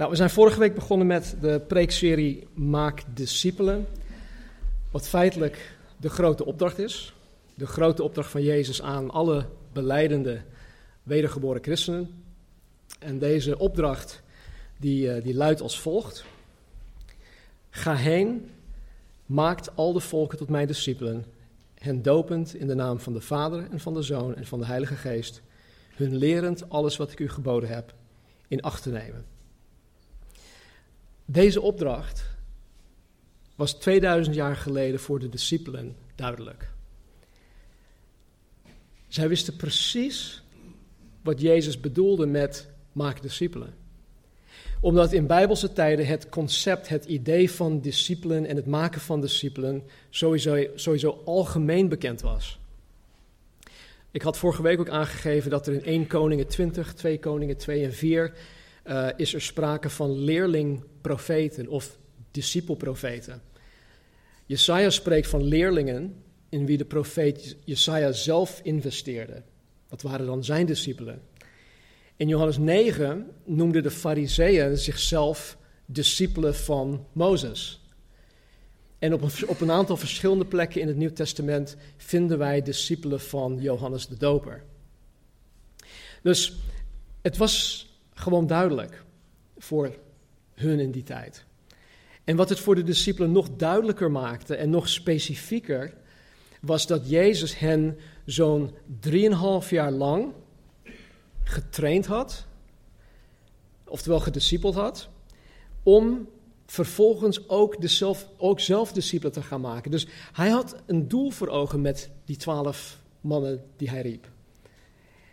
Nou, we zijn vorige week begonnen met de preekserie Maak discipelen. Wat feitelijk de grote opdracht is. De grote opdracht van Jezus aan alle beleidende wedergeboren christenen. En deze opdracht die, eh, die luidt als volgt. Ga heen, maakt al de volken tot mijn discipelen, hen dopend in de naam van de Vader en van de Zoon en van de Heilige Geest, hun lerend alles wat ik u geboden heb in acht te nemen. Deze opdracht was 2000 jaar geleden voor de discipelen duidelijk. Zij wisten precies wat Jezus bedoelde met maak discipelen. Omdat in bijbelse tijden het concept, het idee van discipelen en het maken van discipelen sowieso, sowieso algemeen bekend was. Ik had vorige week ook aangegeven dat er in 1 Koningen 20, 2 Koningen 2 en 4 uh, is er sprake van leerlingprofeten of discipelprofeten. Jesaja spreekt van leerlingen in wie de profeet Jesaja zelf investeerde. Dat waren dan zijn discipelen. In Johannes 9 noemden de fariseeën zichzelf discipelen van Mozes. En op een, op een aantal verschillende plekken in het Nieuw Testament vinden wij discipelen van Johannes de Doper. Dus het was gewoon duidelijk voor hun in die tijd. En wat het voor de discipelen nog duidelijker maakte en nog specifieker, was dat Jezus hen zo'n drieënhalf jaar lang getraind had, oftewel gediscipeld had, om vervolgens ook, zelf, ook zelf discipelen te gaan maken. Dus hij had een doel voor ogen met die twaalf mannen die hij riep.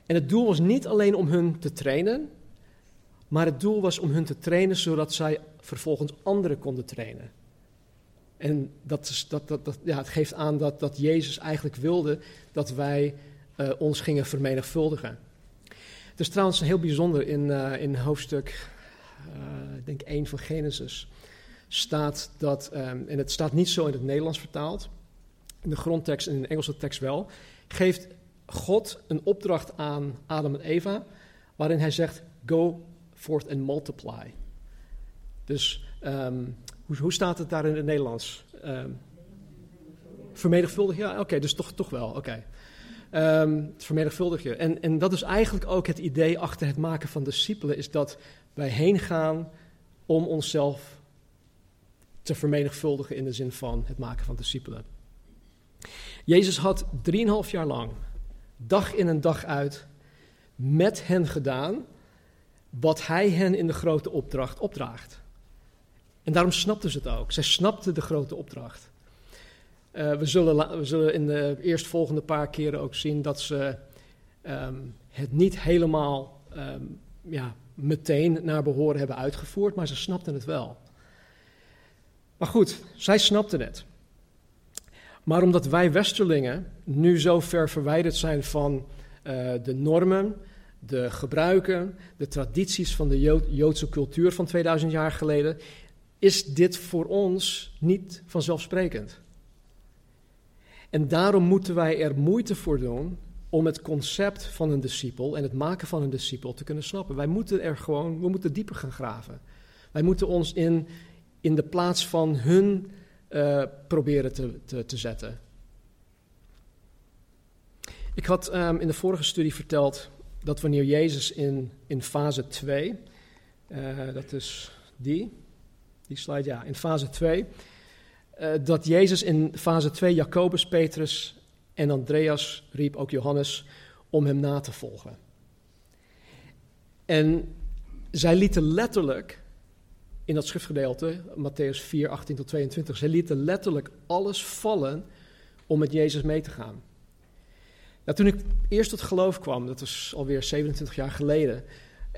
En het doel was niet alleen om hun te trainen, maar het doel was om hun te trainen zodat zij vervolgens anderen konden trainen. En dat, is, dat, dat, dat, ja, het geeft aan dat, dat Jezus eigenlijk wilde dat wij uh, ons gingen vermenigvuldigen. Het is trouwens heel bijzonder in, uh, in hoofdstuk, ik denk 1 van Genesis, staat dat, um, en het staat niet zo in het Nederlands vertaald, in de grondtekst en in de Engelse tekst wel, geeft God een opdracht aan Adam en Eva, waarin hij zegt, go forth and multiply. Dus um, hoe, staat het daar in het Nederlands? Um, vermenigvuldig, ja, oké, dus toch, toch wel, oké. Okay. Um, vermenigvuldig je. En, en dat is eigenlijk ook het idee achter het maken van discipelen, is dat wij heen gaan om onszelf te vermenigvuldigen in de zin van het maken van discipelen. Jezus had drieënhalf jaar lang, dag in en dag uit, met hen gedaan wat hij hen in de grote opdracht opdraagt. En daarom snapten ze het ook. Zij snapten de grote opdracht. Uh, we, zullen, zullen in de eerstvolgende paar keren ook zien dat ze um, het niet helemaal um, ja, meteen naar behoren hebben uitgevoerd, maar ze snapten het wel. Maar goed, zij snapten het. Maar omdat wij Westerlingen nu zo ver verwijderd zijn van uh, de normen, de gebruiken, de tradities van de Joodse cultuur van 2000 jaar geleden, is dit voor ons niet vanzelfsprekend. En daarom moeten wij er moeite voor doen om het concept van een discipel en het maken van een discipel te kunnen snappen. Wij moeten er gewoon, we moeten dieper gaan graven. Wij moeten ons in, in de plaats van hun uh, proberen te, te, te, zetten. Ik had um, in de vorige studie verteld dat wanneer Jezus in, in fase 2, uh, dat is die, die slide, ja, in fase 2, uh, dat Jezus in fase 2 Jacobus, Petrus en Andreas riep, ook Johannes, om hem na te volgen. En zij lieten letterlijk, in dat schriftgedeelte, Matthäus 4, 18 tot 22, zij lieten letterlijk alles vallen om met Jezus mee te gaan. Nou, toen ik eerst tot geloof kwam, dat was alweer 27 jaar geleden,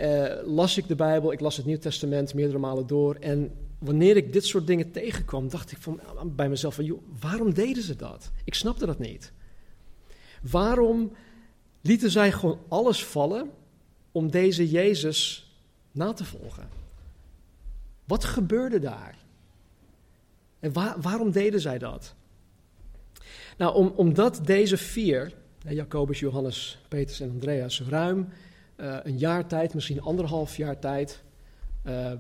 uh, las ik de Bijbel, ik las het Nieuw Testament meerdere malen door en wanneer ik dit soort dingen tegenkwam, dacht ik van, bij mezelf van, joh, waarom deden ze dat? Ik snapte dat niet. Waarom lieten zij gewoon alles vallen om deze Jezus na te volgen? Wat gebeurde daar? En waarom deden zij dat? Nou, om, omdat deze vier, Jacobus, Johannes, Petrus en Andreas, ruim uh, een jaar tijd, misschien anderhalf jaar tijd, uh,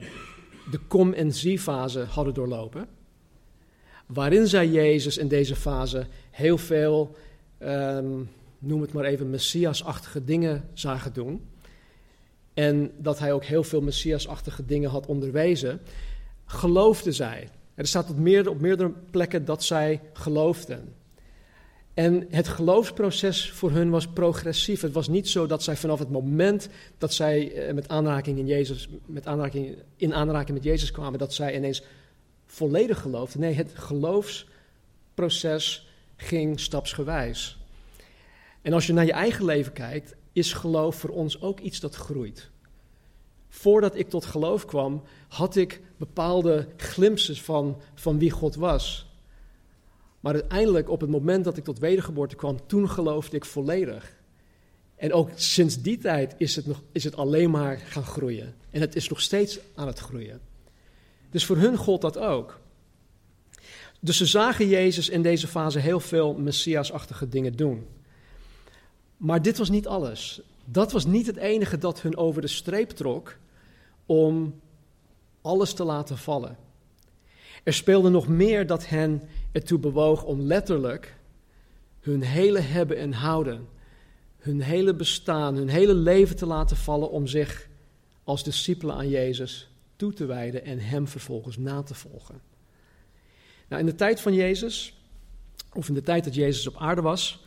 de kom- en zie-fase hadden doorlopen. Waarin zij Jezus in deze fase heel veel, um, noem het maar even, messiasachtige dingen zagen doen. En dat hij ook heel veel messiasachtige dingen had onderwezen, geloofden zij. Er staat op meerdere plekken dat zij geloofden. En het geloofsproces voor hun was progressief. Het was niet zo dat zij vanaf het moment dat zij eh, met aanraking in, Jezus, met aanraking, in aanraking met Jezus kwamen, dat zij ineens volledig geloofden. Nee, het geloofsproces ging stapsgewijs. En als je naar je eigen leven kijkt, is geloof voor ons ook iets dat groeit. Voordat ik tot geloof kwam, had ik bepaalde glimpses van, van wie God was. Maar uiteindelijk, op het moment dat ik tot wedergeboorte kwam, toen geloofde ik volledig. En ook sinds die tijd is het, nog, is het alleen maar gaan groeien. En het is nog steeds aan het groeien. Dus voor hun gold dat ook. Dus ze zagen Jezus in deze fase heel veel messiasachtige dingen doen. Maar dit was niet alles. Dat was niet het enige dat hun over de streep trok om alles te laten vallen. Er speelde nog meer dat hen ertoe bewoog om letterlijk hun hele hebben en houden, hun hele bestaan, hun hele leven te laten vallen om zich als discipelen aan Jezus toe te wijden en Hem vervolgens na te volgen. Nou, in de tijd van Jezus, of in de tijd dat Jezus op aarde was,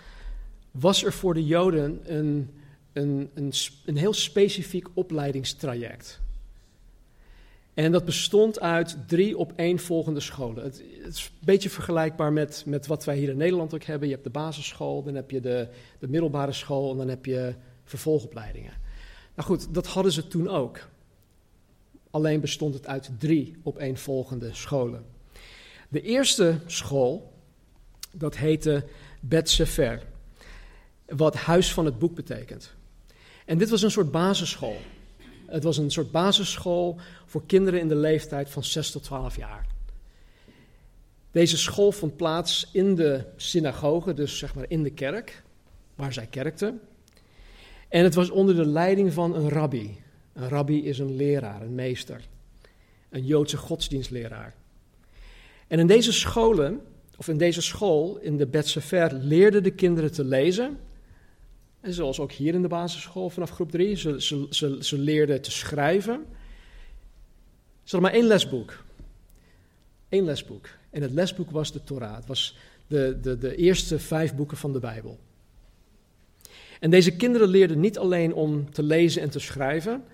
was er voor de Joden een, een, een, een heel specifiek opleidingstraject. En dat bestond uit drie opeenvolgende scholen. Het, is een beetje vergelijkbaar met, met wat wij hier in Nederland ook hebben. Je hebt de basisschool, dan heb je de, de middelbare school en dan heb je vervolgopleidingen. Nou goed, dat hadden ze toen ook. Alleen bestond het uit drie opeenvolgende scholen. De eerste school, dat heette Bet Sefer, wat huis van het boek betekent. En dit was een soort basisschool. Het was een soort basisschool voor kinderen in de leeftijd van 6 tot 12 jaar. Deze school vond plaats in de synagoge, dus zeg maar in de kerk, waar zij kerkten. En het was onder de leiding van een rabbi. Een rabbi is een leraar, een meester, een Joodse godsdienstleraar. En in deze scholen, of in deze school, in de Bet Sefer, leerden de kinderen te lezen en zoals ook hier in de basisschool vanaf groep 3, ze, ze, ze, leerden te schrijven. Ze hadden maar één lesboek. Eén lesboek. En het lesboek was de Torah. Het was de, de, de eerste vijf boeken van de Bijbel. En deze kinderen leerden niet alleen om te lezen en te schrijven,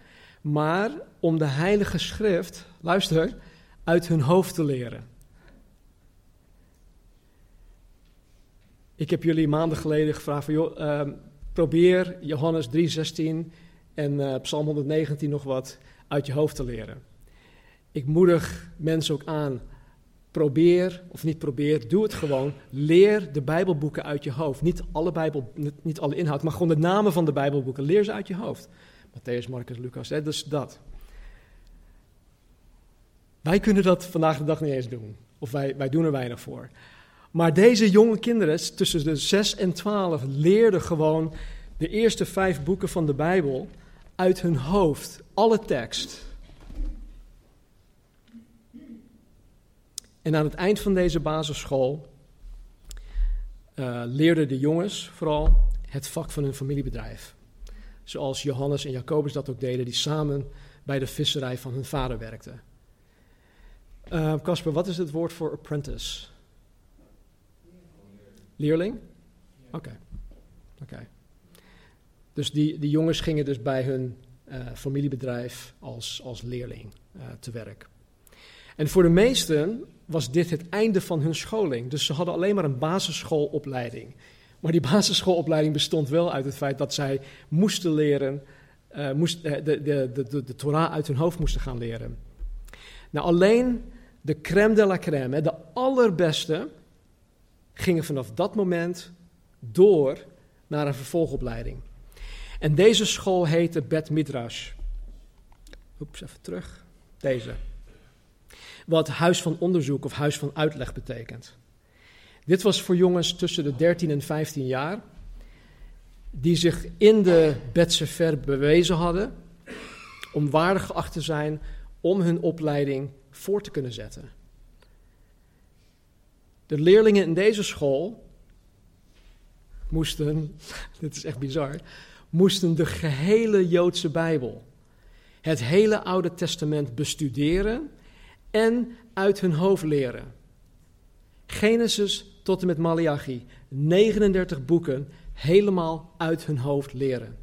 maar om de Heilige Schrift, luister, uit hun hoofd te leren. Ik heb jullie maanden geleden gevraagd van, joh, uh, probeer Johannes 3:16 en uh, Psalm 119 nog wat uit je hoofd te leren. Ik moedig mensen ook aan, probeer of niet probeer, doe het gewoon. Leer de Bijbelboeken uit je hoofd. Niet alle, Bijbel, niet alle inhoud, maar gewoon de namen van de Bijbelboeken. Leer ze uit je hoofd. Matthäus, Marcus, Lucas, hè, dus dat. Wij kunnen dat vandaag de dag niet eens doen. Of wij, wij doen er weinig voor. Maar deze jonge kinderen, tussen de 6 en 12, leerden gewoon de eerste vijf boeken van de Bijbel uit hun hoofd. Alle tekst. En aan het eind van deze basisschool uh, leerden de jongens vooral het vak van hun familiebedrijf. Zoals Johannes en Jacobus dat ook deden, die samen bij de visserij van hun vader werkten. Eh, Casper, wat is het woord voor apprentice? Leerling? Oké. Oké. Dus die, die jongens gingen dus bij hun uh, familiebedrijf als, als leerling uh, te werk. En voor de meesten was dit het einde van hun scholing. Dus ze hadden alleen maar een basisschoolopleiding. Maar die basisschoolopleiding bestond wel uit het feit dat zij moesten leren, uh, moest, de, de, de, de, de Torah uit hun hoofd moesten gaan leren. Nou, alleen de crème de la crème, de allerbeste, gingen vanaf dat moment door naar een vervolgopleiding. En deze school heette Bet Midrash. Oeps, even terug. Deze. Wat huis van onderzoek of huis van uitleg betekent. Dit was voor jongens tussen de 13 en 15 jaar. Die zich in de Bet Sefer bewezen hadden. Om waardig geacht te zijn om hun opleiding voor te kunnen zetten. De leerlingen in deze school moesten, dit is echt bizar, moesten de gehele Joodse Bijbel, het hele Oude Testament bestuderen en uit hun hoofd leren. Genesis tot en met Malachi, 39 boeken, helemaal uit hun hoofd leren.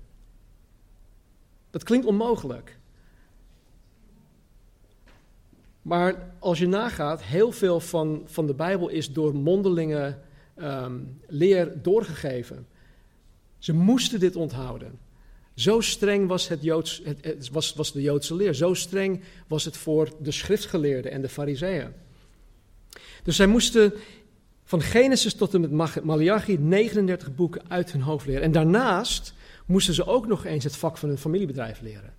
Dat klinkt onmogelijk. Maar als je nagaat, heel veel van, van de Bijbel is door mondelinge um, leer doorgegeven. Ze moesten dit onthouden. Zo streng was, het Joods, het, was, was de Joodse leer. Zo streng was het voor de schriftgeleerden en de fariseeën. Dus zij moesten van Genesis tot en met Malachi 39 boeken uit hun hoofd leren. En daarnaast moesten ze ook nog eens het vak van hun familiebedrijf leren.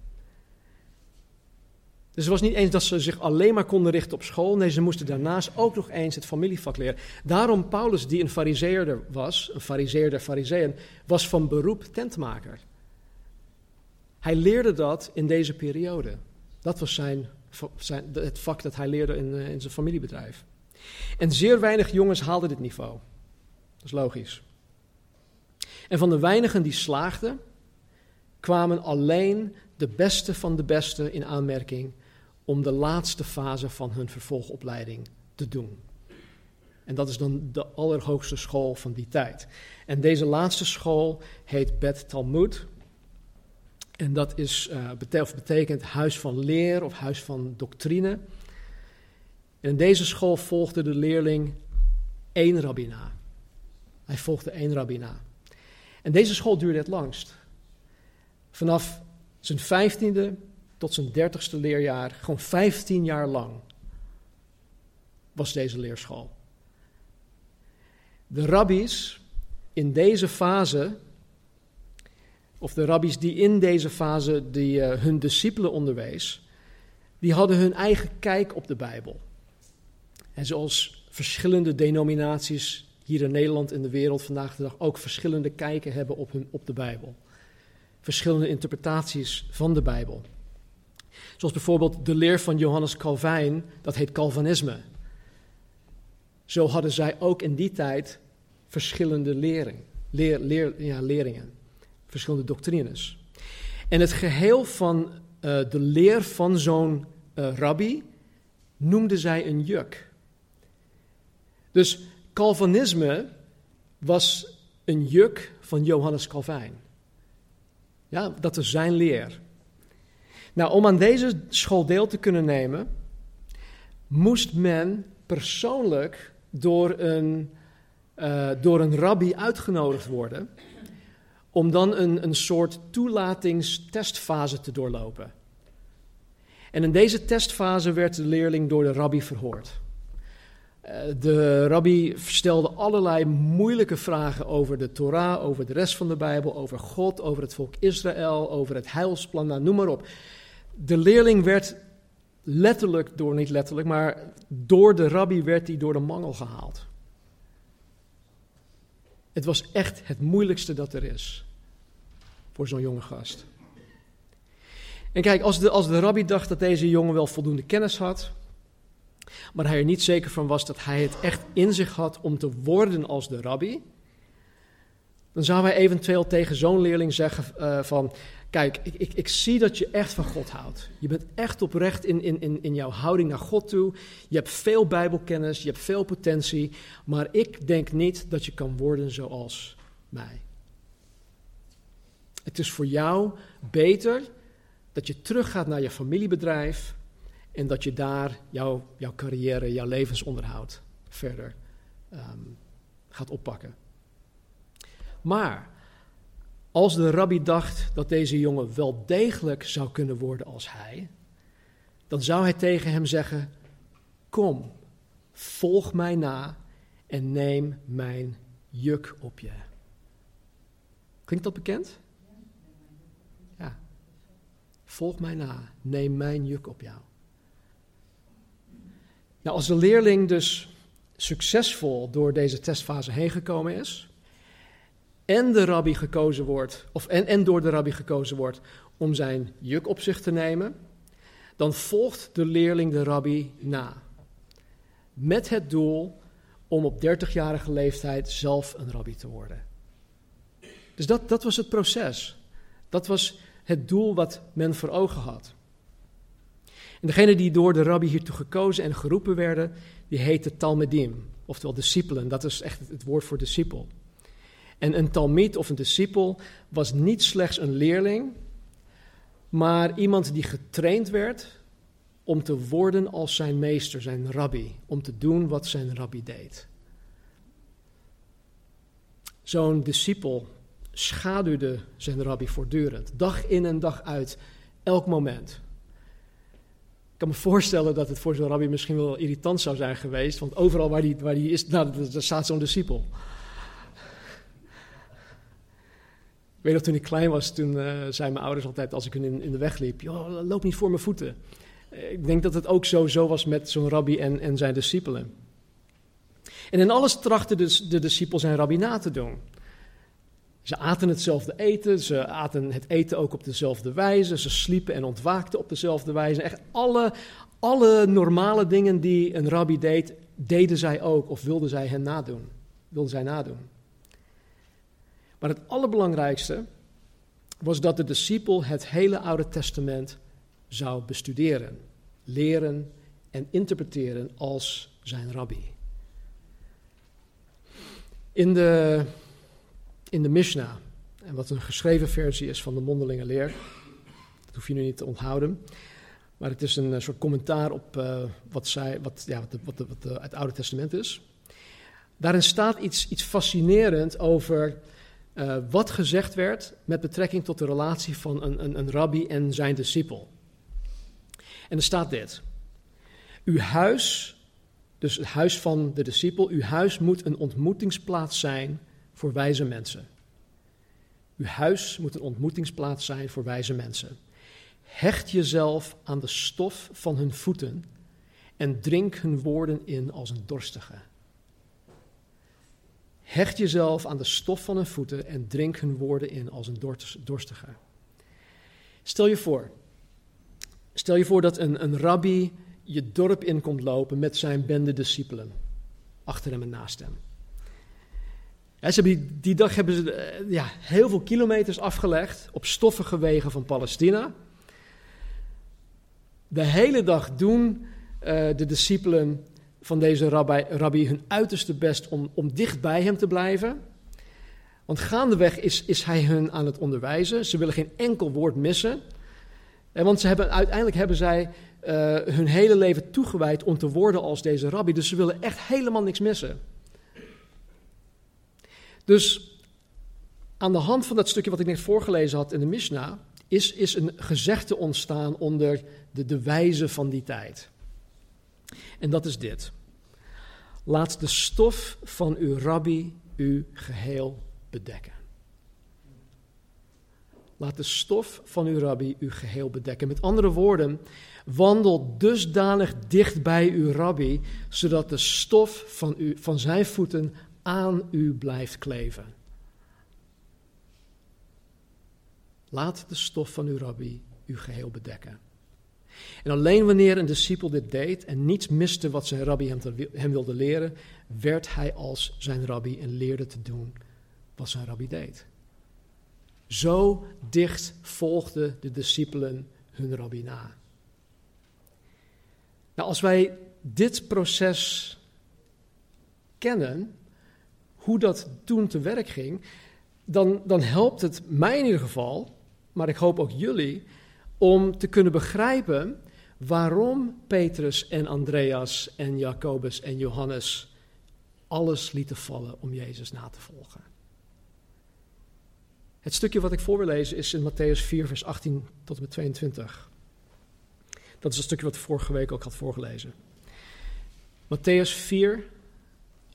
Dus het was niet eens dat ze zich alleen maar konden richten op school. Nee, ze moesten daarnaast ook nog eens het familievak leren. Daarom Paulus, die een fariseerder was, een fariseer der fariseeën, was van beroep tentmaker. Hij leerde dat in deze periode. Dat was zijn, zijn, het vak dat hij leerde in, eh, in zijn familiebedrijf. En zeer weinig jongens haalden dit niveau. Dat is logisch. En van de weinigen die slaagden, kwamen alleen de beste van de beste in aanmerking om de laatste fase van hun vervolgopleiding te doen. En dat is dan de allerhoogste school van die tijd. En deze laatste school heet Bet Talmud. En dat is, uh, betekent huis van leer of huis van doctrine. En in deze school volgde de leerling één rabbina. Hij volgde één rabbina. En deze school duurde het langst. Vanaf zijn vijftiende tot zijn dertigste leerjaar, gewoon 15 jaar lang, was deze leerschool. De rabbies in deze fase, of de rabbies die in deze fase die, uh, hun discipelen onderwees, die hadden hun eigen kijk op de Bijbel. En zoals verschillende denominaties hier in Nederland en de wereld vandaag de dag ook verschillende kijken hebben op, hun, op de Bijbel. Verschillende interpretaties van de Bijbel. Zoals bijvoorbeeld de leer van Johannes Calvijn, dat heet Calvinisme. Zo hadden zij ook in die tijd verschillende lering, leer, ja, leringen, verschillende doctrines. En het geheel van uh, de leer van zo'n uh, rabbi noemden zij een juk. Dus Calvinisme was een juk van Johannes Calvijn. Ja, dat is zijn leer. Nou, om aan deze school deel te kunnen nemen, moest men persoonlijk door een, uh, door een rabbi uitgenodigd worden. Om dan een, een soort toelatingstestfase te doorlopen. En in deze testfase werd de leerling door de rabbi verhoord. Uh, de rabbi stelde allerlei moeilijke vragen over de Torah, over de rest van de Bijbel, over God, over het volk Israël, over het heilsplan, nou, noem maar op de leerling werd letterlijk, door niet letterlijk, maar door de rabbi werd hij door de mangel gehaald. Het was echt het moeilijkste dat er is voor zo'n jonge gast. En kijk, als de, als de rabbi dacht dat deze jongen wel voldoende kennis had, maar hij er niet zeker van was dat hij het echt in zich had om te worden als de rabbi, dan zou hij eventueel tegen zo'n leerling zeggen uh, van, Kijk, ik, ik, ik, zie dat je echt van God houdt. Je bent echt oprecht in, in, in, in jouw houding naar God toe. Je hebt veel Bijbelkennis, je hebt veel potentie. Maar ik denk niet dat je kan worden zoals mij. Het is voor jou beter dat je teruggaat naar je familiebedrijf. En dat je daar jouw, jouw carrière, jouw levensonderhoud verder um, gaat oppakken. Maar als de rabbi dacht dat deze jongen wel degelijk zou kunnen worden als hij, dan zou hij tegen hem zeggen: Kom, volg mij na en neem mijn juk op je. Klinkt dat bekend? Ja. Volg mij na, neem mijn juk op jou. Nou, als de leerling dus succesvol door deze testfase heen gekomen is, en de rabbi gekozen wordt, of en, en door de rabbi gekozen wordt om zijn juk op zich te nemen, dan volgt de leerling de rabbi na. Met het doel om op 30-jarige leeftijd zelf een rabbi te worden. Dus dat, dat was het proces. Dat was het doel wat men voor ogen had. En degene die door de rabbi hiertoe gekozen en geroepen werden, die heette Talmudim, oftewel discipelen. Dat is echt het woord voor discipel. En een talmid of een discipel was niet slechts een leerling, maar iemand die getraind werd om te worden als zijn meester, zijn rabbi, om te doen wat zijn rabbi deed. Zo'n discipel schaduwde zijn rabbi voortdurend, dag in en dag uit, elk moment. Ik kan me voorstellen dat het voor zo'n rabbi misschien wel irritant zou zijn geweest, want overal waar hij waar die is, nou, daar staat zo'n discipel. Ik weet nog, toen ik klein was, toen uh, zeiden mijn ouders altijd als ik hun in, de weg liep, joh, loop niet voor mijn voeten. Ik denk dat het ook zo, was met zo'n rabbi en, en zijn discipelen. En in alles trachtten de, de discipelen zijn rabbi na te doen. Ze aten hetzelfde eten, ze aten het eten ook op dezelfde wijze, ze sliepen en ontwaakten op dezelfde wijze. Echt alle, alle normale dingen die een rabbi deed, deden zij ook of wilden zij hen nadoen. Wilden zij nadoen. Maar het allerbelangrijkste was dat de discipel het hele Oude Testament zou bestuderen, leren en interpreteren als zijn rabbi. In de, in de Mishnah, en wat een geschreven versie is van de mondelinge leer, dat hoef je nu niet te onthouden, maar het is een eh, soort commentaar op uh, wat, zij, wat, ja, wat, de, wat, de, wat het Oude Testament is. Daarin staat iets, iets fascinerend over uh, wat gezegd werd met betrekking tot de relatie van een, een, een rabbi en zijn discipel. En er staat dit. Uw huis, dus het huis van de discipel, uw huis moet een ontmoetingsplaats zijn voor wijze mensen. Uw huis moet een ontmoetingsplaats zijn voor wijze mensen. Hecht jezelf aan de stof van hun voeten en drink hun woorden in als een dorstige. Hecht jezelf aan de stof van hun voeten en drink hun woorden in als een dorstige. Stel je voor, stel je voor dat een, een rabbi je dorp in komt lopen met zijn bende discipelen. Achter hem en naast hem. Die, dag hebben ze eh, ja, heel veel kilometers afgelegd op stoffige wegen van Palestina. De hele dag doen uh, de discipelen van deze rabbi, rabbi hun uiterste best om, om dicht bij hem te blijven. Want gaandeweg is, is hij hun aan het onderwijzen. Ze willen geen enkel woord missen. En want ze hebben, uiteindelijk hebben zij uh, hun hele leven toegewijd om te worden als deze rabbi. Dus ze willen echt helemaal niks missen. Dus aan de hand van dat stukje wat ik net voorgelezen had in de Mishnah, is, is een gezegde ontstaan onder de, de wijze van die tijd. En dat is dit. Laat de stof van uw rabbi u geheel bedekken. Laat de stof van uw rabbi u geheel bedekken. Met andere woorden, wandel dusdanig dicht bij uw rabbi, zodat de stof van, u, van zijn voeten aan u blijft kleven. Laat de stof van uw rabbi u geheel bedekken. En alleen wanneer een discipel dit deed en niets miste wat zijn rabbi hem, hem wilde leren, werd hij als zijn rabbi en leerde te doen wat zijn rabbi deed. Zo dicht volgden de discipelen hun rabbi na. Nou, als wij dit proces kennen, hoe dat toen te werk ging, dan, dan helpt het mij in ieder geval, maar ik hoop ook jullie, om te kunnen begrijpen waarom Petrus en Andreas en Jacobus en Johannes alles lieten vallen om Jezus na te volgen. Het stukje wat ik voor wil lezen is in Matthäus 4, vers 18 tot en met 22. Dat is een stukje wat vorige week ook had voorgelezen. Matthäus 4,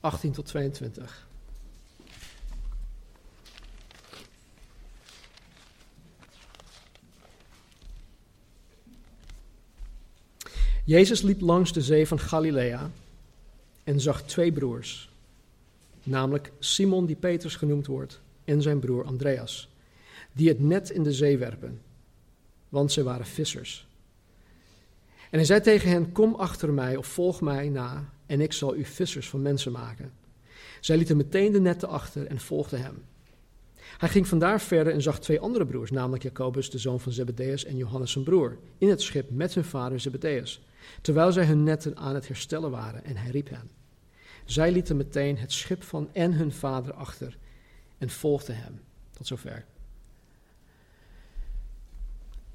18 tot 22. Jezus liep langs de zee van Galilea en zag twee broers, namelijk Simon die Petrus genoemd wordt en zijn broer Andreas, die het net in de zee werpen, want ze waren vissers. En hij zei tegen hen, kom achter mij of volg mij na en ik zal u vissers van mensen maken. Zij lieten meteen de netten achter en volgden hem. Hij ging vandaar verder en zag twee andere broers, namelijk Jacobus, de zoon van Zebedeus, en Johannes zijn broer, in het schip met hun vader Zebedeus, terwijl zij hun netten aan het herstellen waren, en hij riep hen. Zij lieten meteen het schip van en hun vader achter en volgden hem. Tot zover.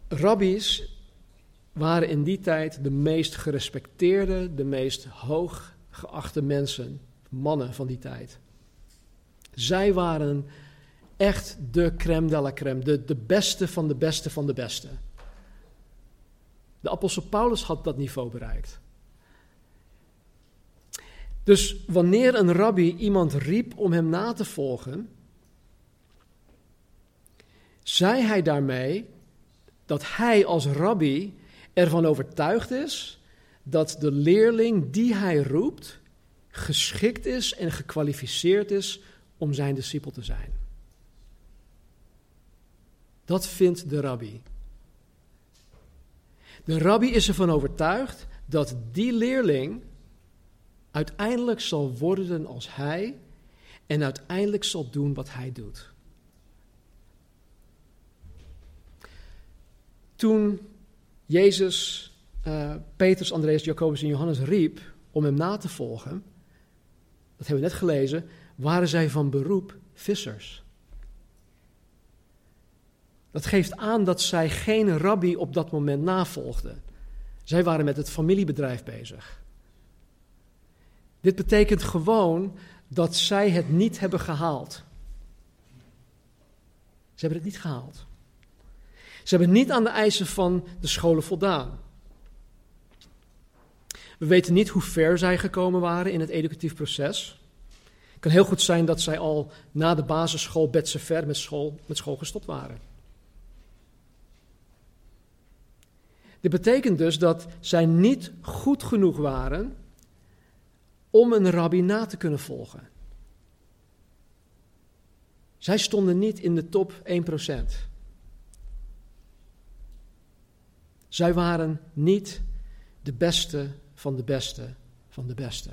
Rabbies waren in die tijd de meest gerespecteerde, de meest hooggeachte mensen, mannen van die tijd. Zij waren echt de crème de la crème, de, de beste van de beste van de beste. De apostel Paulus had dat niveau bereikt. Dus wanneer een rabbi iemand riep om hem na te volgen, zei hij daarmee dat hij als rabbi ervan overtuigd is dat de leerling die hij roept geschikt is en gekwalificeerd is om zijn discipel te zijn. Dat vindt de rabbi. De rabbi is ervan overtuigd dat die leerling uiteindelijk zal worden als hij en uiteindelijk zal doen wat hij doet. Toen Jezus uh, Petrus, Andreas, Jacobus en Johannes riep om hem na te volgen, dat hebben we net gelezen, waren zij van beroep vissers. Dat geeft aan dat zij geen rabbi op dat moment navolgden. Zij waren met het familiebedrijf bezig. Dit betekent gewoon dat zij het niet hebben gehaald. Ze hebben het niet gehaald. Ze hebben niet aan de eisen van de scholen voldaan. We weten niet hoe ver zij gekomen waren in het educatief proces. Het kan heel goed zijn dat zij al na de basisschool ver met school, met school gestopt waren. Dit betekent dus dat zij niet goed genoeg waren om een rabbi na te kunnen volgen. Zij stonden niet in de top 1%. Zij waren niet de beste van de beste van de beste.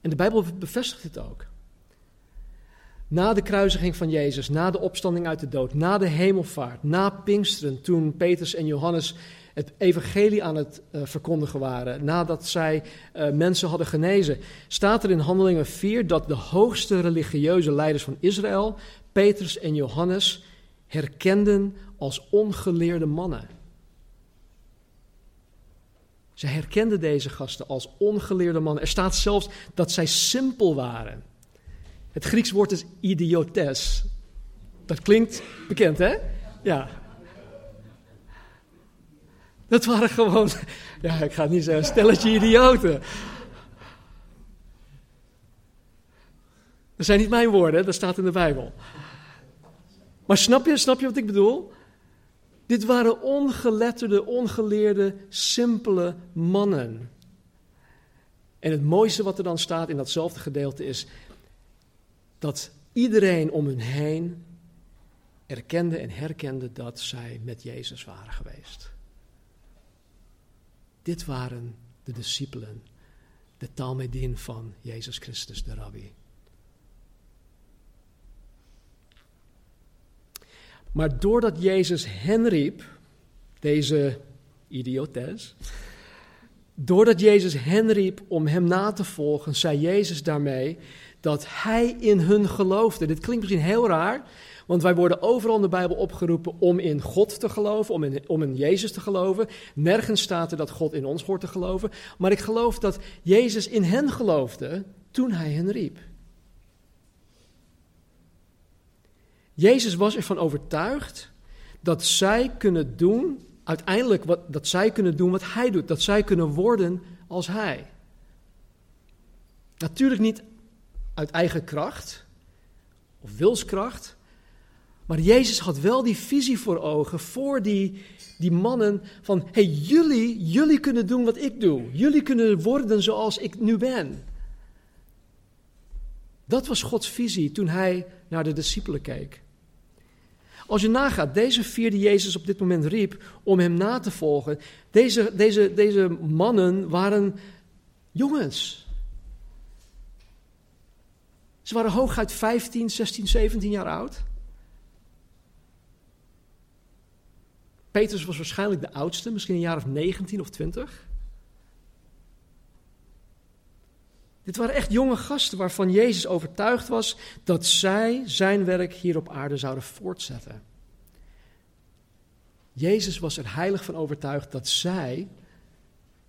En de Bijbel bevestigt het ook. Na de kruisiging van Jezus, na de opstanding uit de dood, na de hemelvaart, na Pinksteren, toen Petrus en Johannes het evangelie aan het uh, verkondigen waren, nadat zij uh, mensen hadden genezen, staat er in Handelingen 4 dat de hoogste religieuze leiders van Israël, Petrus en Johannes, herkenden als ongeleerde mannen. Ze herkenden deze gasten als ongeleerde mannen. Er staat zelfs dat zij simpel waren. Het Grieks woord is idiotes. Dat klinkt bekend, hè? Ja. Dat waren gewoon, ja, ik ga het niet zeggen, stelletje idioten. Dat zijn niet mijn woorden, dat staat in de Bijbel. Maar snap je, snap je wat ik bedoel? Dit waren ongeletterde, ongeleerde, simpele mannen. En het mooiste wat er dan staat in datzelfde gedeelte is dat iedereen om hen heen erkende en herkende dat zij met Jezus waren geweest. Dit waren de discipelen, de Talmudin van Jezus Christus, de rabbi. Maar doordat Jezus hen riep, deze idiotes, doordat Jezus hen riep om hem na te volgen, zei Jezus daarmee dat hij in hun geloofde. Dit klinkt misschien heel raar, want wij worden overal in de Bijbel opgeroepen om in God te geloven, om in, om in Jezus te geloven. Nergens staat er dat God in ons hoort te geloven. Maar ik geloof dat Jezus in hen geloofde toen hij hen riep. Jezus was ervan overtuigd dat zij kunnen doen uiteindelijk wat, dat zij kunnen doen wat hij doet. Dat zij kunnen worden als hij. Natuurlijk niet uit eigen kracht of wilskracht. Maar Jezus had wel die visie voor ogen voor die, die mannen van, hey, jullie, jullie kunnen doen wat ik doe. Jullie kunnen worden zoals ik nu ben. Dat was Gods visie toen hij naar de discipelen keek. Als je nagaat, deze vier die Jezus op dit moment riep om hem na te volgen, deze, deze, deze mannen waren jongens. Ze waren hooguit 15, 16, 17 jaar oud. Petrus was waarschijnlijk de oudste, misschien een jaar of 19 of 20. Dit waren echt jonge gasten waarvan Jezus overtuigd was dat zij zijn werk hier op aarde zouden voortzetten. Jezus was er heilig van overtuigd dat zij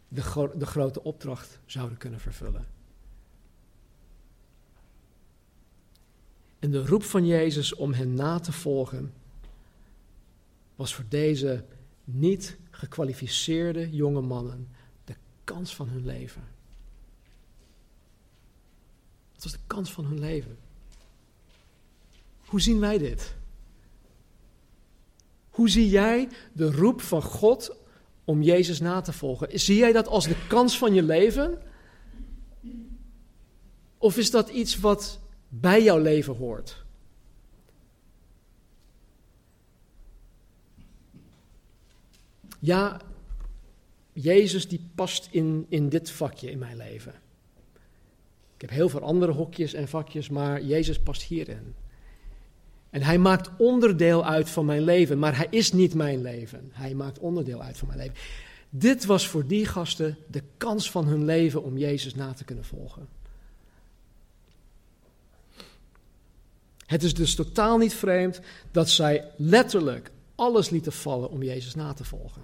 de, de grote opdracht zouden kunnen vervullen. En de roep van Jezus om hen na te volgen was voor deze niet gekwalificeerde jonge mannen de kans van hun leven. Het was de kans van hun leven. Hoe zien wij dit? Hoe zie jij de roep van God om Jezus na te volgen? Zie jij dat als de kans van je leven? Of is dat iets wat bij jouw leven hoort? Ja, Jezus die past in, in dit vakje in mijn leven. Ik heb heel veel andere hokjes en vakjes, maar Jezus past hierin. En hij maakt onderdeel uit van mijn leven, maar hij is niet mijn leven. Hij maakt onderdeel uit van mijn leven. Dit was voor die gasten de kans van hun leven om Jezus na te kunnen volgen. Het is dus totaal niet vreemd dat zij letterlijk alles lieten vallen om Jezus na te volgen.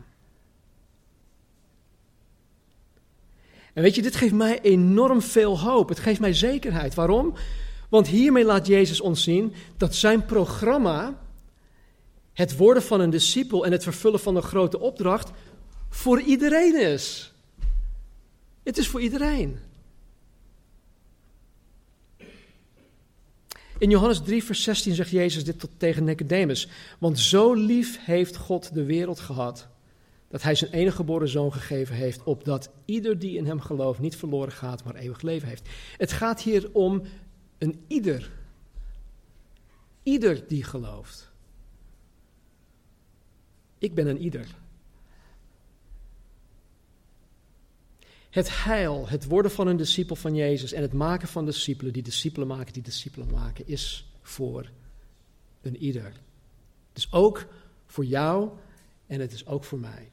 En weet je, dit geeft mij enorm veel hoop. Het geeft mij zekerheid. Waarom? Want hiermee laat Jezus ons zien dat zijn programma, het worden van een discipel en het vervullen van een grote opdracht, voor iedereen is. Het is voor iedereen. In Johannes 3, vers 16 zegt Jezus dit tot tegen Nicodemus. Want zo lief heeft God de wereld gehad, dat hij zijn enige geboren zoon gegeven heeft, opdat ieder die in hem gelooft niet verloren gaat, maar eeuwig leven heeft. Het gaat hier om een ieder. Ieder die gelooft. Ik ben een ieder. Het heil, het worden van een discipel van Jezus en het maken van discipelen die discipelen maken, die discipelen maken, is voor een ieder. Het is ook voor jou en het is ook voor mij.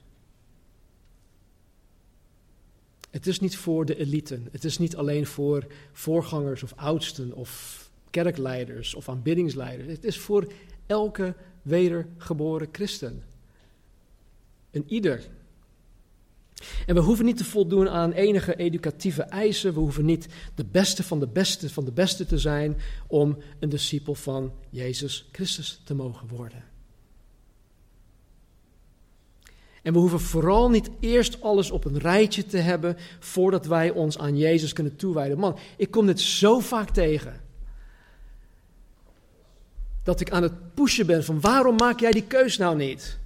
Het is niet voor de eliten. Het is niet alleen voor voorgangers of oudsten of kerkleiders of aanbiddingsleiders. Het is voor elke wedergeboren christen. Een ieder. En we hoeven niet te voldoen aan enige educatieve eisen. We hoeven niet de beste van de beste van de beste te zijn om een discipel van Jezus Christus te mogen worden. En we hoeven vooral niet eerst alles op een rijtje te hebben voordat wij ons aan Jezus kunnen toewijden. Man, ik kom dit zo vaak tegen. Dat ik aan het pushen ben van waarom maak jij die keus nou niet?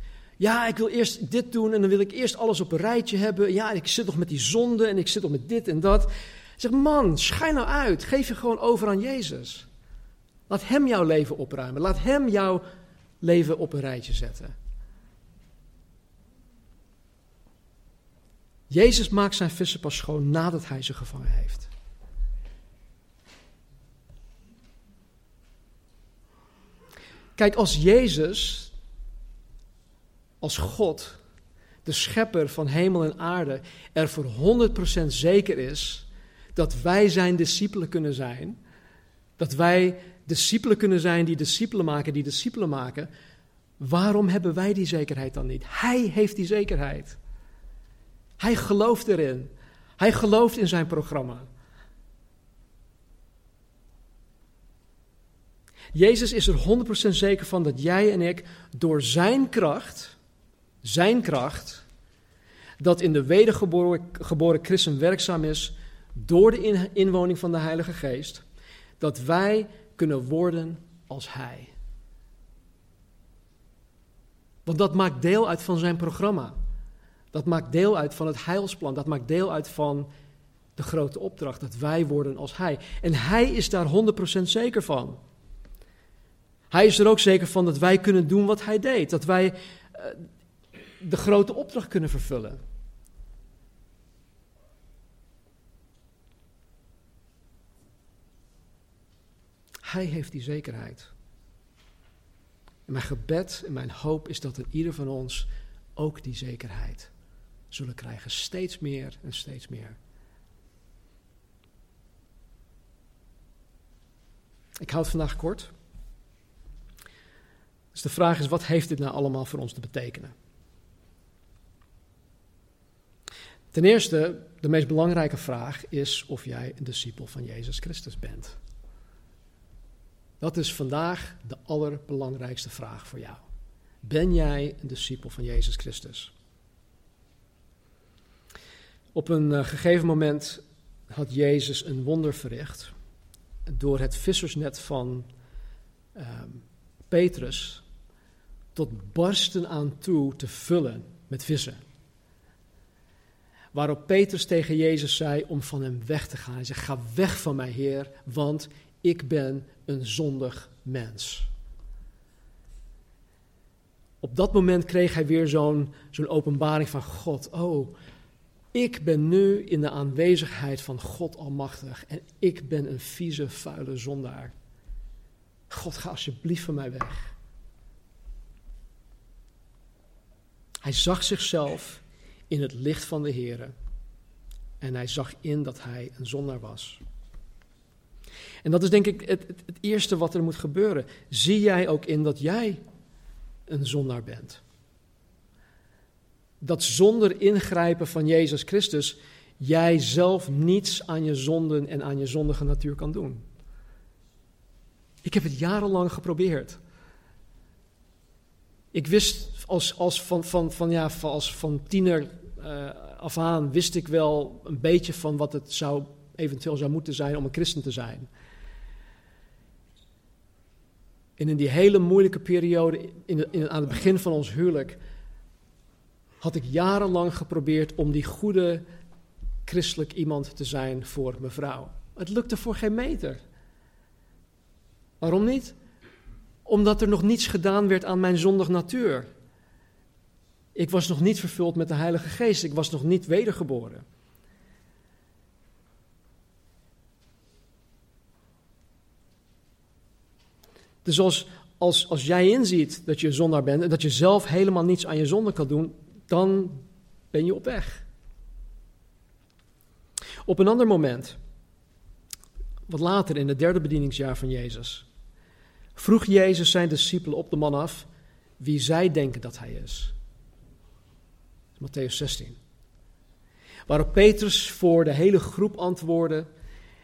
Ja, ik wil eerst dit doen en dan wil ik eerst alles op een rijtje hebben. Ja, ik zit nog met die zonde en ik zit nog met dit en dat. zeg, man, schijn nou uit. Geef je gewoon over aan Jezus. Laat Hem jouw leven opruimen. Laat Hem jouw leven op een rijtje zetten. Jezus maakt zijn vissen pas schoon nadat hij ze gevangen heeft. Kijk, als Jezus, als God, de schepper van hemel en aarde, er voor 100% zeker is dat wij zijn discipelen kunnen zijn, dat wij discipelen kunnen zijn die discipelen maken, die discipelen maken, waarom hebben wij die zekerheid dan niet? Hij heeft die zekerheid. Hij gelooft erin. Hij gelooft in zijn programma. Jezus is er 100% zeker van dat jij en ik door zijn kracht Zijn kracht, dat in de wedergeboren geboren christen werkzaam is door de inwoning van de Heilige Geest, dat wij kunnen worden als Hij. Want dat maakt deel uit van zijn programma. Dat maakt deel uit van het heilsplan. Dat maakt deel uit van de grote opdracht dat wij worden als Hij. En Hij is daar 100% zeker van. Hij is er ook zeker van dat wij kunnen doen wat Hij deed. Dat wij uh, de grote opdracht kunnen vervullen. Hij heeft die zekerheid. En mijn gebed en mijn hoop is dat er ieder van ons ook die zekerheid zullen krijgen. Steeds meer en steeds meer. Ik houd vandaag kort. Dus de vraag is, wat heeft dit nou allemaal voor ons te betekenen? Ten eerste, de meest belangrijke vraag is of jij een discipel van Jezus Christus bent. Dat is vandaag de allerbelangrijkste vraag voor jou. Ben jij een discipel van Jezus Christus? Op een uh, gegeven moment had Jezus een wonder verricht door het vissersnet van uh, Petrus tot barsten aan toe te vullen met vissen. Waarop Petrus tegen Jezus zei om van hem weg te gaan. Hij zei: Ga weg van mij, Heer, want ik ben een zondig mens. Op dat moment kreeg hij weer zo'n zo'n openbaring van God. Oh, ik ben nu in de aanwezigheid van God Almachtig en ik ben een vieze, vuile zondaar. God, ga alsjeblieft van mij weg. Hij zag zichzelf in het licht van de Heer en hij zag in dat hij een zondaar was. En dat is denk ik het, het, het, eerste wat er moet gebeuren. Zie jij ook in dat jij een zondaar bent? Dat zonder ingrijpen van Jezus Christus jij zelf niets aan je zonden en aan je zondige natuur kan doen. Ik heb het jarenlang geprobeerd. Ik wist als, als, van, van, van, ja, als van tiener uh, af aan, wist ik wel een beetje van wat het zou, eventueel zou moeten zijn om een christen te zijn. En in die hele moeilijke periode, in, in, aan het begin van ons huwelijk, had ik jarenlang geprobeerd om die goede christelijk iemand te zijn voor mevrouw. Het lukte voor geen meter. Waarom niet? Omdat er nog niets gedaan werd aan mijn zondig natuur. Ik was nog niet vervuld met de Heilige Geest. Ik was nog niet wedergeboren. Dus als, als, als jij inziet dat je zondaar bent en dat je zelf helemaal niets aan je zonde kan doen, dan ben je op weg. Op een ander moment, wat later in het derde bedieningsjaar van Jezus, vroeg Jezus zijn discipelen op de man af wie zij denken dat hij is. Matthäus 16. Waarop Petrus voor de hele groep antwoordde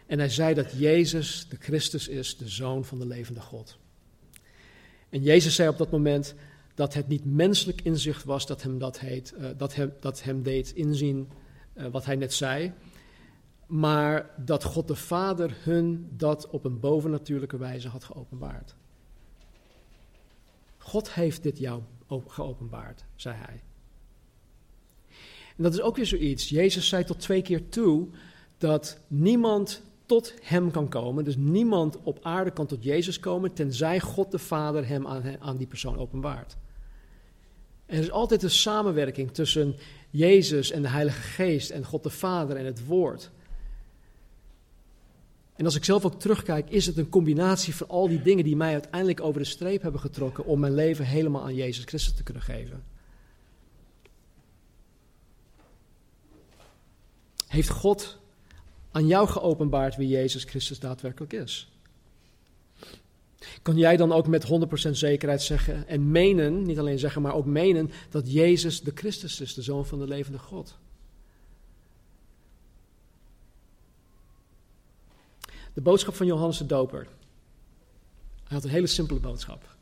en hij zei dat Jezus de Christus is, de Zoon van de levende God. En Jezus zei op dat moment dat het niet menselijk inzicht was dat hem, dat heet, uh, dat hem, dat hem deed inzien uh, wat hij net zei, maar dat God de Vader hun dat op een bovennatuurlijke wijze had geopenbaard. God heeft dit jou geopenbaard, zei hij. En dat is ook weer zoiets. Jezus zei tot twee keer toe dat niemand tot hem kan komen. Dus niemand op aarde kan tot Jezus komen, tenzij God de Vader hem aan, aan die persoon openbaart. er is altijd een samenwerking tussen Jezus en de Heilige Geest en God de Vader en het Woord. En als ik zelf ook terugkijk, is het een combinatie van al die dingen die mij uiteindelijk over de streep hebben getrokken om mijn leven helemaal aan Jezus Christus te kunnen geven. Heeft God aan jou geopenbaard wie Jezus Christus daadwerkelijk is. Kan jij dan ook met 100% zekerheid zeggen en menen, niet alleen zeggen, maar ook menen, dat Jezus de Christus is, de Zoon van de levende God? De boodschap van Johannes de Doper. Hij had een hele simpele boodschap.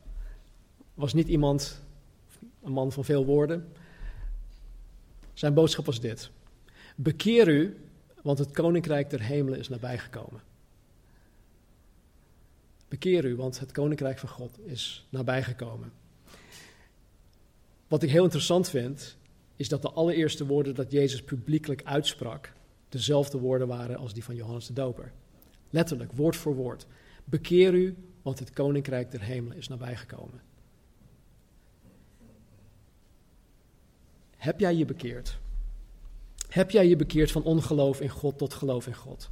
Was niet iemand, een man van veel woorden. Zijn boodschap was dit: Bekeer u, want het koninkrijk der hemelen is nabijgekomen. Bekeer u, want het koninkrijk van God is nabijgekomen. Wat ik heel interessant vind, is dat de allereerste woorden dat Jezus publiekelijk uitsprak, dezelfde woorden waren als die van Johannes de Doper. Letterlijk, woord voor woord. Bekeer u, want het koninkrijk der hemelen is nabijgekomen. Heb jij je bekeerd? Heb jij je bekeerd van ongeloof in God tot geloof in God?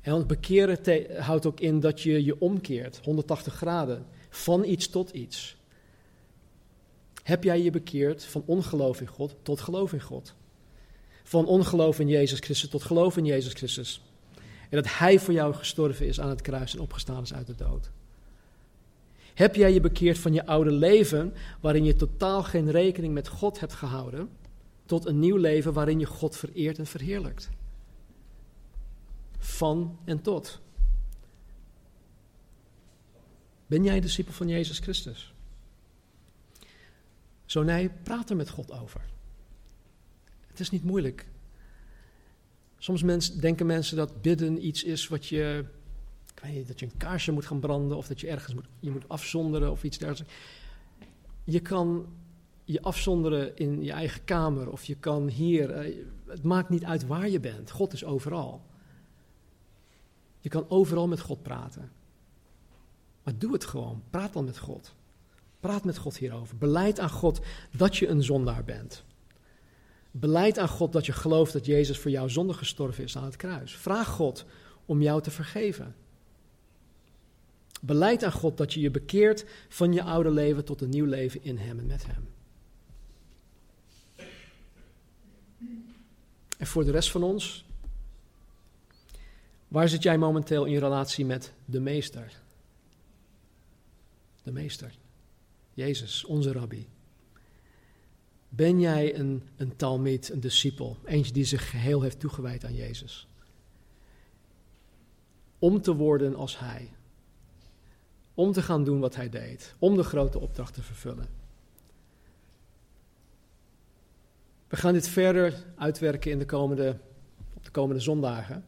En want bekeren houdt ook in dat je je omkeert, 180 graden, van iets tot iets. Heb jij je bekeerd van ongeloof in God tot geloof in God? Van ongeloof in Jezus Christus tot geloof in Jezus Christus. En dat Hij voor jou gestorven is aan het kruis en opgestaan is uit de dood. Heb jij je bekeerd van je oude leven, waarin je totaal geen rekening met God hebt gehouden, tot een nieuw leven waarin je God vereert en verheerlijkt? Van en tot. Ben jij discipel van Jezus Christus? Zo nee, praat er met God over. Het is niet moeilijk. Soms denken mensen dat bidden iets is wat je, ik weet niet, dat je een kaarsje moet gaan branden of dat je ergens moet, je moet afzonderen of iets dergelijks. Je kan je afzonderen in je eigen kamer of je kan hier. Eh, het maakt niet uit waar je bent. God is overal. Je kan overal met God praten. Maar doe het gewoon. Praat dan met God. Praat met God hierover. Beleid aan God dat je een zondaar bent. Beleid aan God dat je gelooft dat Jezus voor jou zonde gestorven is aan het kruis. Vraag God om jou te vergeven. Beleid aan God dat je je bekeert van je oude leven tot een nieuw leven in Hem en met Hem. En voor de rest van ons, waar zit jij momenteel in relatie met de Meester? De Meester. Jezus, onze rabbi. Ben jij een, een talmid, een discipel, eentje die zich geheel heeft toegewijd aan Jezus? Om te worden als Hij. Om te gaan doen wat Hij deed. Om de grote opdracht te vervullen. We gaan dit verder uitwerken in de komende, op de komende zondagen.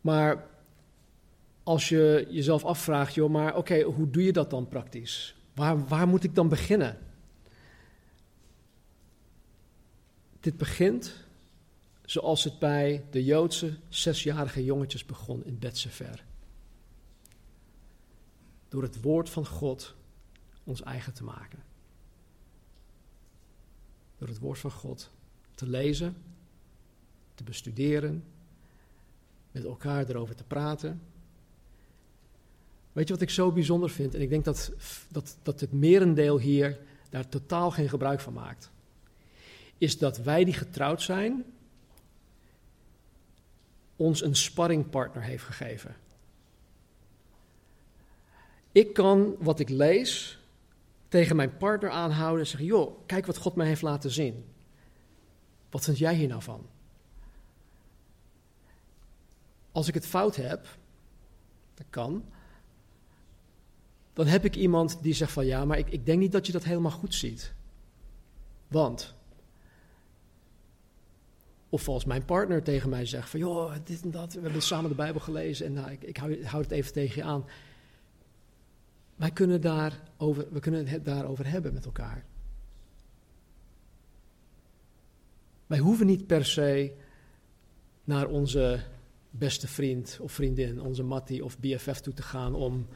Maar als je jezelf afvraagt, joh, maar oké, hoe doe je dat dan praktisch? Waar, waar moet ik dan beginnen? Dit begint zoals het bij de Joodse zesjarige jongetjes begon in Betsever. Door het woord van God ons eigen te maken. Door het woord van God te lezen, te bestuderen, met elkaar erover te praten Weet je wat ik zo bijzonder vind? En ik denk dat, dat, dat het merendeel hier daar totaal geen gebruik van maakt. Is dat wij die getrouwd zijn, ons een sparringpartner heeft gegeven. Ik kan wat ik lees tegen mijn partner aanhouden en zeggen: Joh, kijk wat God mij heeft laten zien. Wat vind jij hier nou van? Als ik het fout heb, dat kan, dan heb ik iemand die zegt van ja, maar ik, ik denk niet dat je dat helemaal goed ziet. Want. Of als mijn partner tegen mij zegt van joh, dit en dat, we hebben samen de Bijbel gelezen en nou, ik, ik, hou, hou het even tegen je aan. Wij kunnen, daarover, we kunnen het daarover hebben met elkaar. Wij hoeven niet per se naar onze beste vriend of vriendin, onze Mattie of BFF toe te gaan om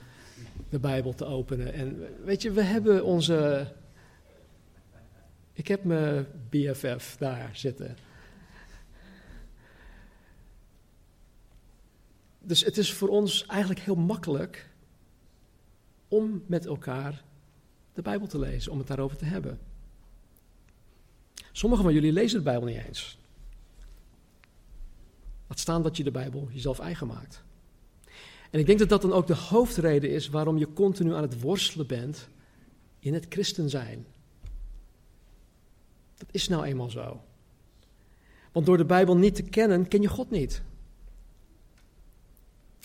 de Bijbel te openen. En weet je, we hebben onze. Ik heb mijn BFF daar zitten. Dus het is voor ons eigenlijk heel makkelijk om met elkaar de Bijbel te lezen, om het daarover te hebben. Sommigen van jullie lezen de Bijbel niet eens. Laat staan dat je de Bijbel jezelf eigen maakt. En ik denk dat dat dan ook de hoofdreden is waarom je continu aan het worstelen bent in het christen zijn. Dat is nou eenmaal zo. Want door de Bijbel niet te kennen, ken je God niet.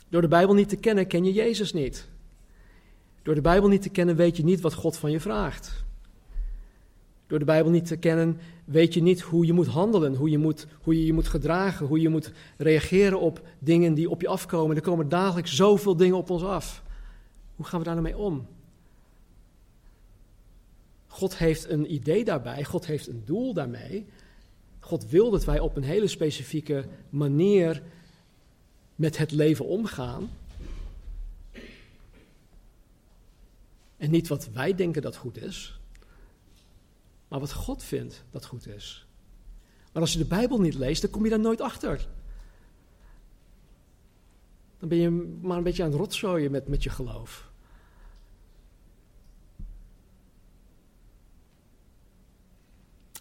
Door de Bijbel niet te kennen, ken je Jezus niet. Door de Bijbel niet te kennen, weet je niet wat God van je vraagt. Door de Bijbel niet te kennen, weet je niet hoe je moet handelen, hoe je moet, hoe je, je moet gedragen, hoe je moet reageren op dingen die op je afkomen. Er komen dagelijks zoveel dingen op ons af. Hoe gaan we daar nou mee om? God heeft een idee daarbij, God heeft een doel daarmee. God wil dat wij op een hele specifieke manier met het leven omgaan. En niet wat wij denken dat goed is, maar wat God vindt dat goed is. Maar als je de Bijbel niet leest, dan kom je daar nooit achter. Dan ben je maar een beetje aan het rotzooien met, met je geloof.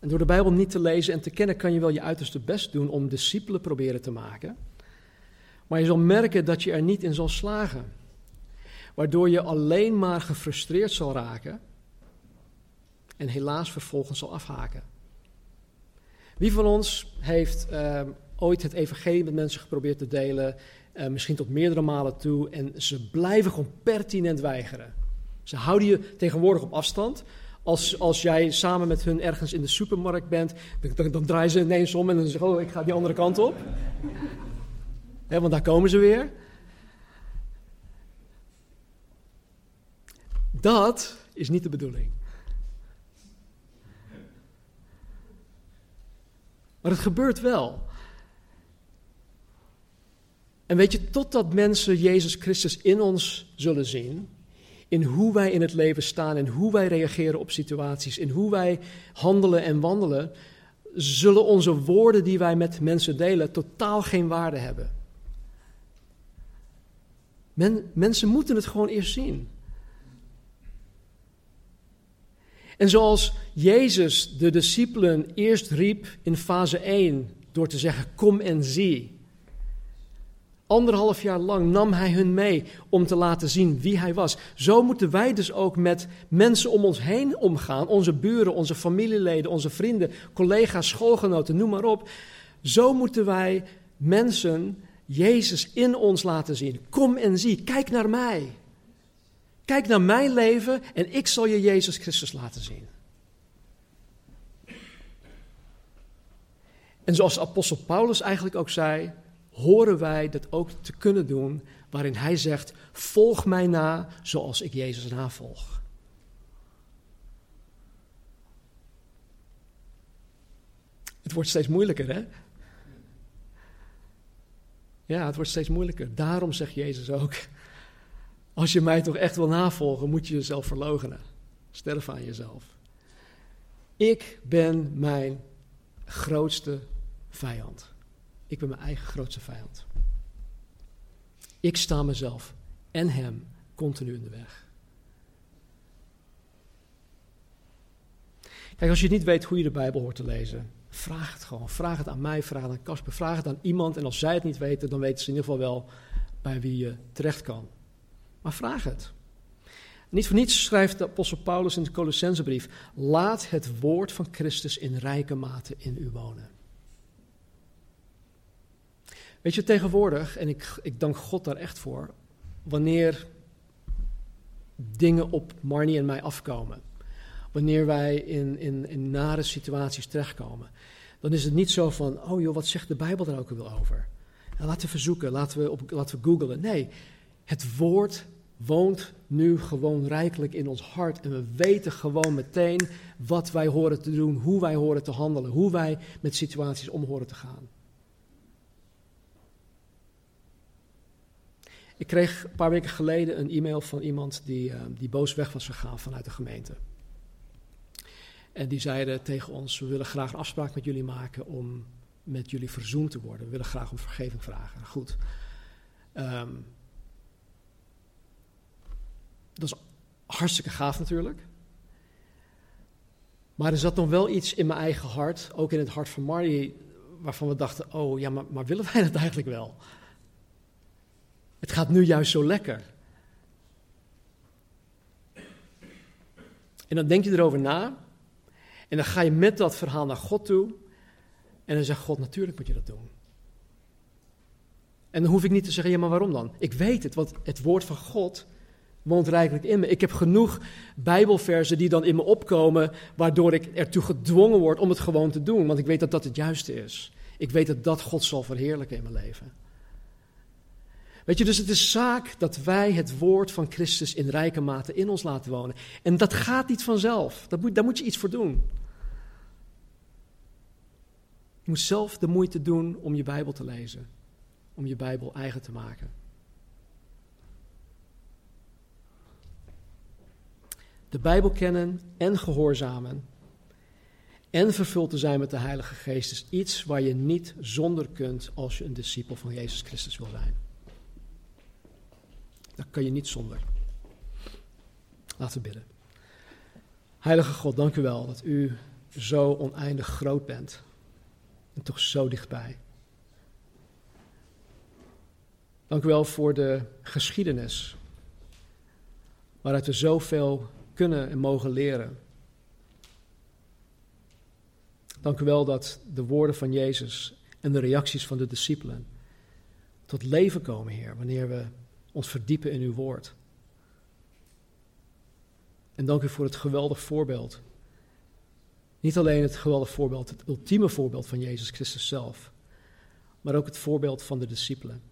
En door de Bijbel niet te lezen en te kennen, kan je wel je uiterste best doen om discipelen proberen te maken. Maar je zal merken dat je er niet in zal slagen. Waardoor je alleen maar gefrustreerd zal raken en helaas vervolgens zal afhaken. Wie van ons heeft uh, ooit het evangelie met mensen geprobeerd te delen, uh, misschien tot meerdere malen toe, en ze blijven gewoon pertinent weigeren. Ze houden je tegenwoordig op afstand. Als, als jij samen met hun ergens in de supermarkt bent, dan, dan draaien ze ineens om en dan zeggen oh, ik ga die andere kant op. He, want daar komen ze weer. Dat is niet de bedoeling. Maar het gebeurt wel. En weet je, totdat mensen Jezus Christus in ons zullen zien, in hoe wij in het leven staan, in hoe wij reageren op situaties, in hoe wij handelen en wandelen, zullen onze woorden die wij met mensen delen totaal geen waarde hebben. Men, mensen moeten het gewoon eerst zien. En zoals Jezus de discipelen eerst riep in fase 1 door te zeggen: Kom en zie. Anderhalf jaar lang nam hij hun mee om te laten zien wie hij was. Zo moeten wij dus ook met mensen om ons heen omgaan. Onze buren, onze familieleden, onze vrienden, collega's, schoolgenoten, noem maar op. Zo moeten wij mensen Jezus in ons laten zien. Kom en zie, kijk naar mij. Kijk naar mijn leven en ik zal je Jezus Christus laten zien. En zoals apostel Paulus eigenlijk ook zei, horen wij dat ook te kunnen doen, waarin hij zegt: Volg mij na zoals ik Jezus navolg. Het wordt steeds moeilijker, hè? Ja, het wordt steeds moeilijker. Daarom zegt Jezus ook: Als je mij toch echt wil navolgen, moet je jezelf verloochenen. Sterven aan jezelf. Ik ben mijn grootste vijand. Ik ben mijn eigen grootste vijand. Ik sta mezelf en hem continu in de weg. Kijk, als je niet weet hoe je de Bijbel hoort te lezen, vraag het gewoon. Vraag het aan mij, vraag het aan Casper, vraag het aan iemand. En als zij het niet weten, dan weten ze in ieder geval wel bij wie je terecht kan. Maar vraag het. Niet voor niets schrijft de apostel Paulus in de Colossensebrief: Laat het woord van Christus in rijke mate in u wonen. Weet je, tegenwoordig, en ik, ik dank God daar echt voor, wanneer dingen op Marnie en mij afkomen, wanneer wij in, in, in nare situaties terechtkomen, dan is het niet zo van, oh joh, wat zegt de Bijbel daar ook wel over? En laten we verzoeken, laten we, op, laten we googlen. Nee, het woord woont nu gewoon rijkelijk in ons hart en we weten gewoon meteen wat wij horen te doen, hoe wij horen te handelen, hoe wij met situaties om horen te gaan. Ik kreeg een paar weken geleden een e-mail van iemand die, uh, die boos weg was gegaan vanuit de gemeente. En die zeiden tegen ons: We willen graag een afspraak met jullie maken om met jullie verzoend te worden. We willen graag om vergeving vragen. Goed. Um, dat is hartstikke gaaf natuurlijk. Maar er zat nog wel iets in mijn eigen hart, ook in het hart van Marty, waarvan we dachten: Oh ja, maar, maar willen wij dat eigenlijk wel? Het gaat nu juist zo lekker. En dan denk je erover na. En dan ga je met dat verhaal naar God toe. En dan zegt God, natuurlijk moet je dat doen. En dan hoef ik niet te zeggen, ja, maar waarom dan? Ik weet het, want het woord van God woont rijkelijk in me. Ik heb genoeg Bijbelversen die dan in me opkomen, waardoor ik ertoe gedwongen word om het gewoon te doen, want ik weet dat dat het juiste is. Ik weet dat dat God zal verheerlijken in mijn leven. Weet je, dus het is zaak dat wij het woord van Christus in rijke mate in ons laten wonen. En dat gaat niet vanzelf. Dat moet, daar moet je iets voor doen. Je moet zelf de moeite doen om je Bijbel te lezen. Om je Bijbel eigen te maken. De Bijbel kennen en gehoorzamen en vervuld te zijn met de Heilige Geest is iets waar je niet zonder kunt als je een discipel van Jezus Christus wil zijn. Dat kan je niet zonder. Laten we bidden. Heilige God, dank u wel dat u zo oneindig groot bent en toch zo dichtbij. Dank u wel voor de geschiedenis, waaruit we zoveel kunnen en mogen leren. Dank u wel dat de woorden van Jezus en de reacties van de discipelen tot leven komen, Heer, wanneer we ons verdiepen in uw woord. En dank u voor het geweldig voorbeeld. Niet alleen het geweldig voorbeeld, het ultieme voorbeeld van Jezus Christus zelf, maar ook het voorbeeld van de discipelen.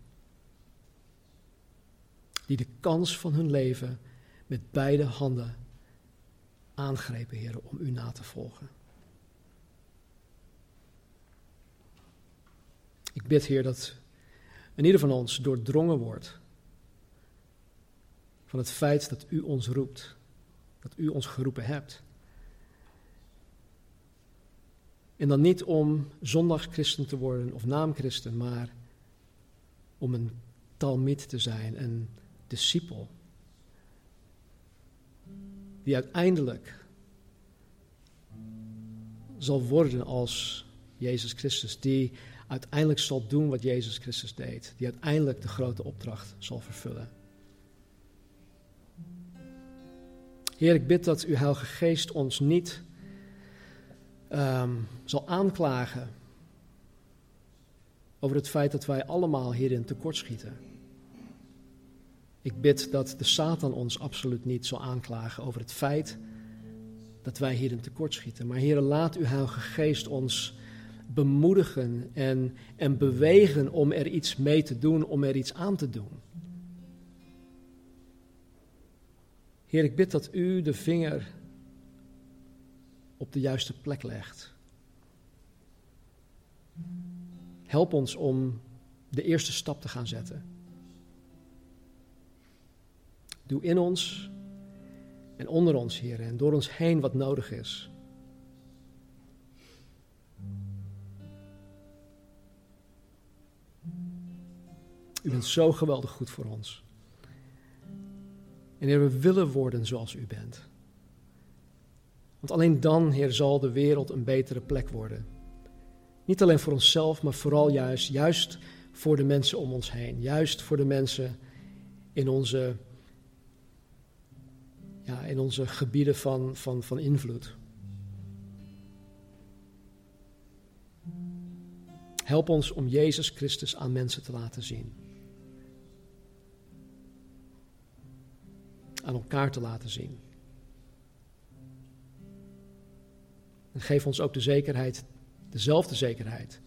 Die de kans van hun leven met beide handen aangrepen, Heer, om u na te volgen. Ik bid, Heer, dat in ieder van ons doordrongen wordt van het feit dat u ons roept, dat u ons geroepen hebt. En dan niet om zondagschristen te worden of naamchristen, maar om een talmid te zijn, een discipel. Die uiteindelijk zal worden als Jezus Christus, die uiteindelijk zal doen wat Jezus Christus deed, die uiteindelijk de grote opdracht zal vervullen. Heer, ik bid dat uw Heilige Geest ons niet um, zal aanklagen over het feit dat wij allemaal hierin tekortschieten. Ik bid dat de Satan ons absoluut niet zal aanklagen over het feit dat wij hierin tekortschieten. Maar Heer, laat uw Heilige Geest ons bemoedigen en, en bewegen om er iets mee te doen, om er iets aan te doen. Heer, ik bid dat u de vinger op de juiste plek legt. Help ons om de eerste stap te gaan zetten. Doe in ons en onder ons, Heer, en door ons heen wat nodig is. U bent zo geweldig goed voor ons. En Heer, we willen worden zoals u bent. Want alleen dan, Heer, zal de wereld een betere plek worden. Niet alleen voor onszelf, maar vooral juist, juist voor de mensen om ons heen. Juist voor de mensen in onze, ja, in onze gebieden van, van, van invloed. Help ons om Jezus Christus aan mensen te laten zien. aan elkaar te laten zien. En geef ons ook de zekerheid, dezelfde zekerheid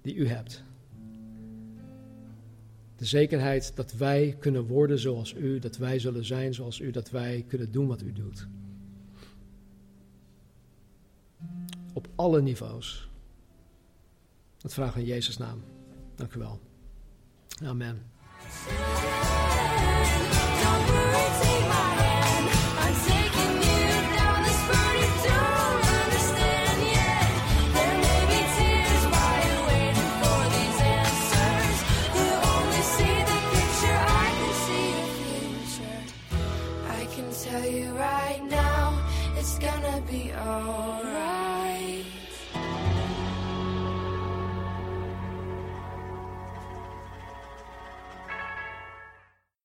die u hebt. De zekerheid dat wij kunnen worden zoals u, dat wij zullen zijn zoals u, dat wij kunnen doen wat u doet. Op alle niveaus. Dat vragen we in Jezus' naam. Dank u wel. Amen.